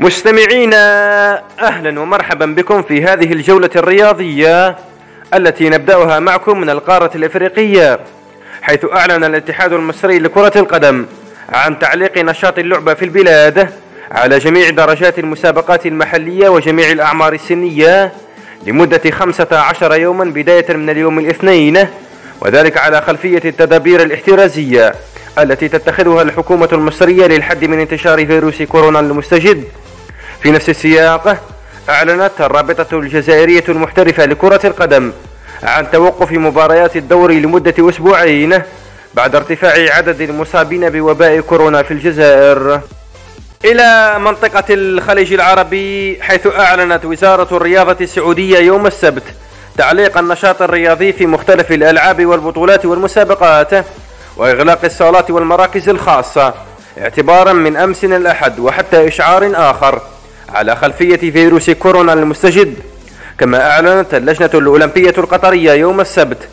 مستمعينا أهلا ومرحبا بكم في هذه الجولة الرياضية التي نبدأها معكم من القارة الإفريقية حيث أعلن الاتحاد المصري لكرة القدم عن تعليق نشاط اللعبة في البلاد على جميع درجات المسابقات المحلية وجميع الأعمار السنية لمدة 15 يوما بداية من اليوم الاثنين وذلك على خلفية التدابير الاحترازية التي تتخذها الحكومة المصرية للحد من انتشار فيروس كورونا المستجد. في نفس السياق أعلنت الرابطة الجزائرية المحترفة لكرة القدم عن توقف مباريات الدوري لمدة أسبوعين بعد ارتفاع عدد المصابين بوباء كورونا في الجزائر. إلى منطقة الخليج العربي حيث أعلنت وزارة الرياضة السعودية يوم السبت تعليق النشاط الرياضي في مختلف الألعاب والبطولات والمسابقات وإغلاق الصالات والمراكز الخاصة اعتبارا من أمس الأحد وحتى إشعار آخر. على خلفية فيروس كورونا المستجد كما أعلنت اللجنة الأولمبية القطرية يوم السبت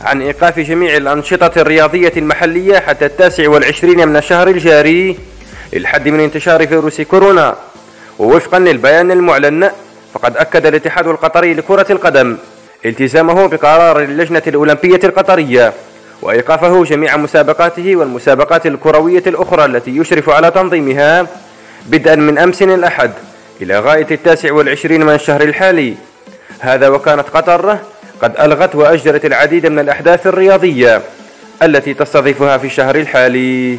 عن إيقاف جميع الأنشطة الرياضية المحلية حتى التاسع والعشرين من الشهر الجاري للحد من انتشار فيروس كورونا. ووفقا للبيان المعلن فقد أكد الاتحاد القطري لكرة القدم التزامه بقرار اللجنة الأولمبية القطرية وإيقافه جميع مسابقاته والمسابقات الكروية الأخرى التي يشرف على تنظيمها بدءا من أمس الأحد. إلى غاية التاسع والعشرين من الشهر الحالي. هذا وكانت قطر قد ألغت وأجرت العديد من الأحداث الرياضية التي تستضيفها في الشهر الحالي.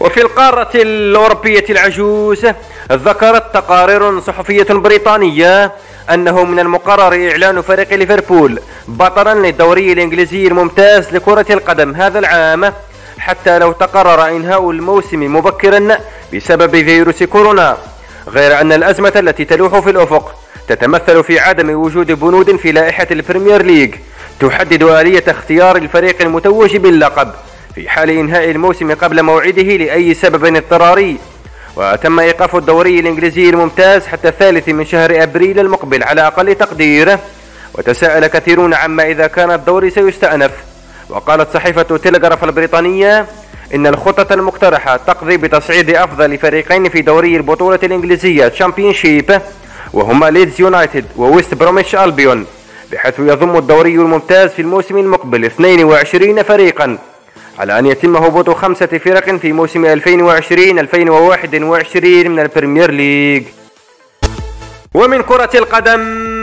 وفي القارة الأوروبية العجوز ذكرت تقارير صحفية بريطانية أنه من المقرر إعلان فريق ليفربول بطلا للدوري الإنجليزي الممتاز لكرة القدم هذا العام حتى لو تقرر إنهاء الموسم مبكرا بسبب فيروس كورونا. غير أن الأزمة التي تلوح في الأفق تتمثل في عدم وجود بنود في لائحة البريمير ليج تحدد آلية اختيار الفريق المتوج باللقب في حال إنهاء الموسم قبل موعده لأي سبب اضطراري. وتم إيقاف الدوري الإنجليزي الممتاز حتى الثالث من شهر أبريل المقبل على أقل تقدير. وتساءل كثيرون عما إذا كان الدوري سيستأنف. وقالت صحيفة تيلغراف البريطانية إن الخطة المقترحة تقضي بتصعيد أفضل فريقين في دوري البطولة الإنجليزية تشامبيونشيب وهما ليدز يونايتد وويست بروميتش ألبيون بحيث يضم الدوري الممتاز في الموسم المقبل 22 فريقا على أن يتم هبوط خمسة فرق في موسم 2020-2021 من البريمير ليج ومن كرة القدم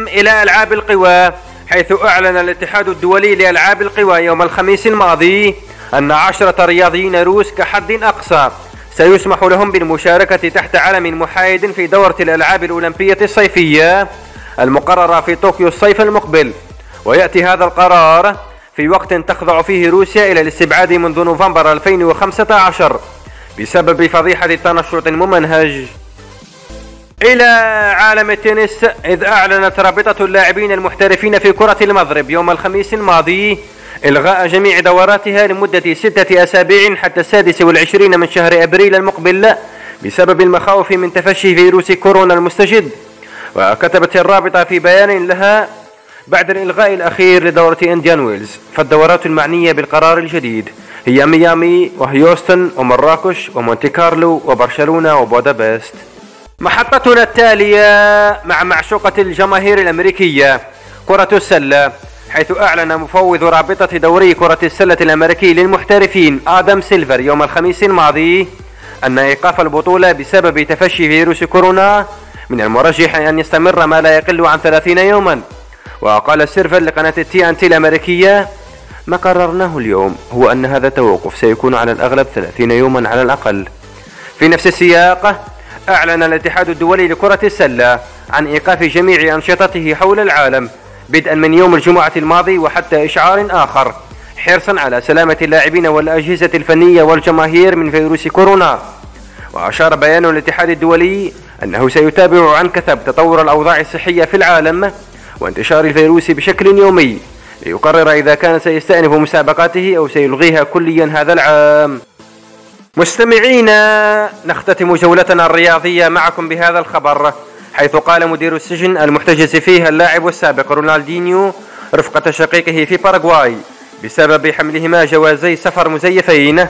إلى ألعاب القوى حيث أعلن الاتحاد الدولي لألعاب القوى يوم الخميس الماضي أن عشرة رياضيين روس كحد أقصى سيسمح لهم بالمشاركة تحت علم محايد في دورة الألعاب الأولمبية الصيفية المقررة في طوكيو الصيف المقبل. ويأتي هذا القرار في وقت تخضع فيه روسيا إلى الاستبعاد منذ نوفمبر 2015 بسبب فضيحة تنشط ممنهج إلى عالم التنس إذ أعلنت رابطة اللاعبين المحترفين في كرة المضرب يوم الخميس الماضي إلغاء جميع دوراتها لمدة ستة أسابيع حتى السادس والعشرين من شهر أبريل المقبل بسبب المخاوف من تفشي فيروس كورونا المستجد. وكتبت الرابطة في بيان لها بعد الإلغاء الأخير لدورة إنديان ويلز فالدورات المعنية بالقرار الجديد هي ميامي وهيوستن ومراكش ومونتي كارلو وبرشلونة وبودابست. محطتنا التالية مع معشوقة الجماهير الأمريكية كرة السلة حيث أعلن مفوض رابطة دوري كرة السلة الأمريكي للمحترفين آدم سيلفر يوم الخميس الماضي أن إيقاف البطولة بسبب تفشي فيروس كورونا من المرجح أن يستمر ما لا يقل عن 30 يوما. وقال سيلفر لقناة TNT الأمريكية ما قررناه اليوم هو أن هذا التوقف سيكون على الأغلب 30 يوما على الأقل. في نفس السياق أعلن الاتحاد الدولي لكرة السلة عن إيقاف جميع أنشطته حول العالم بدءا من يوم الجمعة الماضي وحتى إشعار آخر حرصا على سلامة اللاعبين والأجهزة الفنية والجماهير من فيروس كورونا. وأشار بيان الاتحاد الدولي أنه سيتابع عن كثب تطور الأوضاع الصحية في العالم وانتشار الفيروس بشكل يومي ليقرر إذا كان سيستأنف مسابقاته أو سيلغيها كليا هذا العام. مستمعينا نختتم جولتنا الرياضية معكم بهذا الخبر حيث قال مدير السجن المحتجز فيه اللاعب السابق رونالدينيو رفقة شقيقه في باراغواي بسبب حملهما جوازي سفر مزيفين.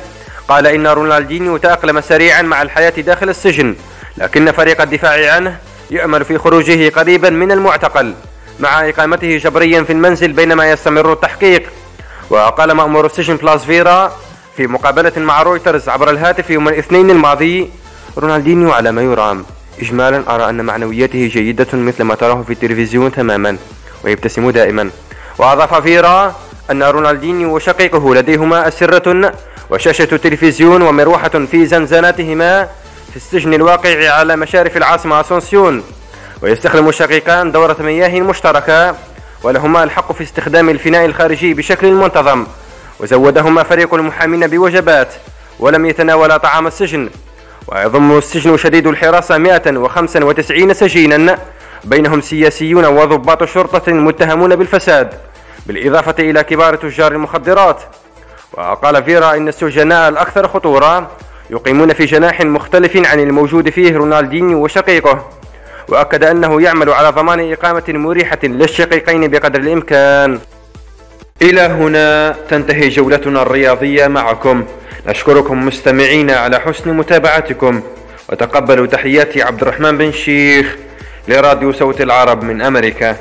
قال إن رونالدينيو تأقلم سريعا مع الحياة داخل السجن لكن فريق الدفاع عنه يؤمل في خروجه قريبا من المعتقل مع إقامته جبريا في المنزل بينما يستمر التحقيق. وقال مأمور السجن بلاس فيرا في مقابلة مع رويترز عبر الهاتف يوم الاثنين الماضي رونالدينيو على ما يرام. إجمالا أرى أن معنوياته جيدة مثل ما تراه في التلفزيون تماما ويبتسم دائما. وأضاف فيرا أن رونالدينيو وشقيقه لديهما أسرة وشاشة تلفزيون ومروحة في زنزاناتهما في السجن الواقع على مشارف العاصمة أسونسيون. ويستخدم الشقيقان دورة مياه مشتركة ولهما الحق في استخدام الفناء الخارجي بشكل منتظم. وزودهما فريق المحامين بوجبات ولم يتناولا طعام السجن. ويضم السجن شديد الحراسة 195 سجينا بينهم سياسيون وضباط شرطة متهمون بالفساد بالإضافة إلى كبار تجار المخدرات. وقال فيرا إن السجناء الأكثر خطورة يقيمون في جناح مختلف عن الموجود فيه رونالدينيو وشقيقه. وأكد أنه يعمل على ضمان إقامة مريحة للشقيقين بقدر الإمكان. إلى هنا تنتهي جولتنا الرياضية معكم. نشكركم مستمعين على حسن متابعتكم. وتقبلوا تحياتي عبد الرحمن بن شيخ لراديو صوت العرب من أمريكا.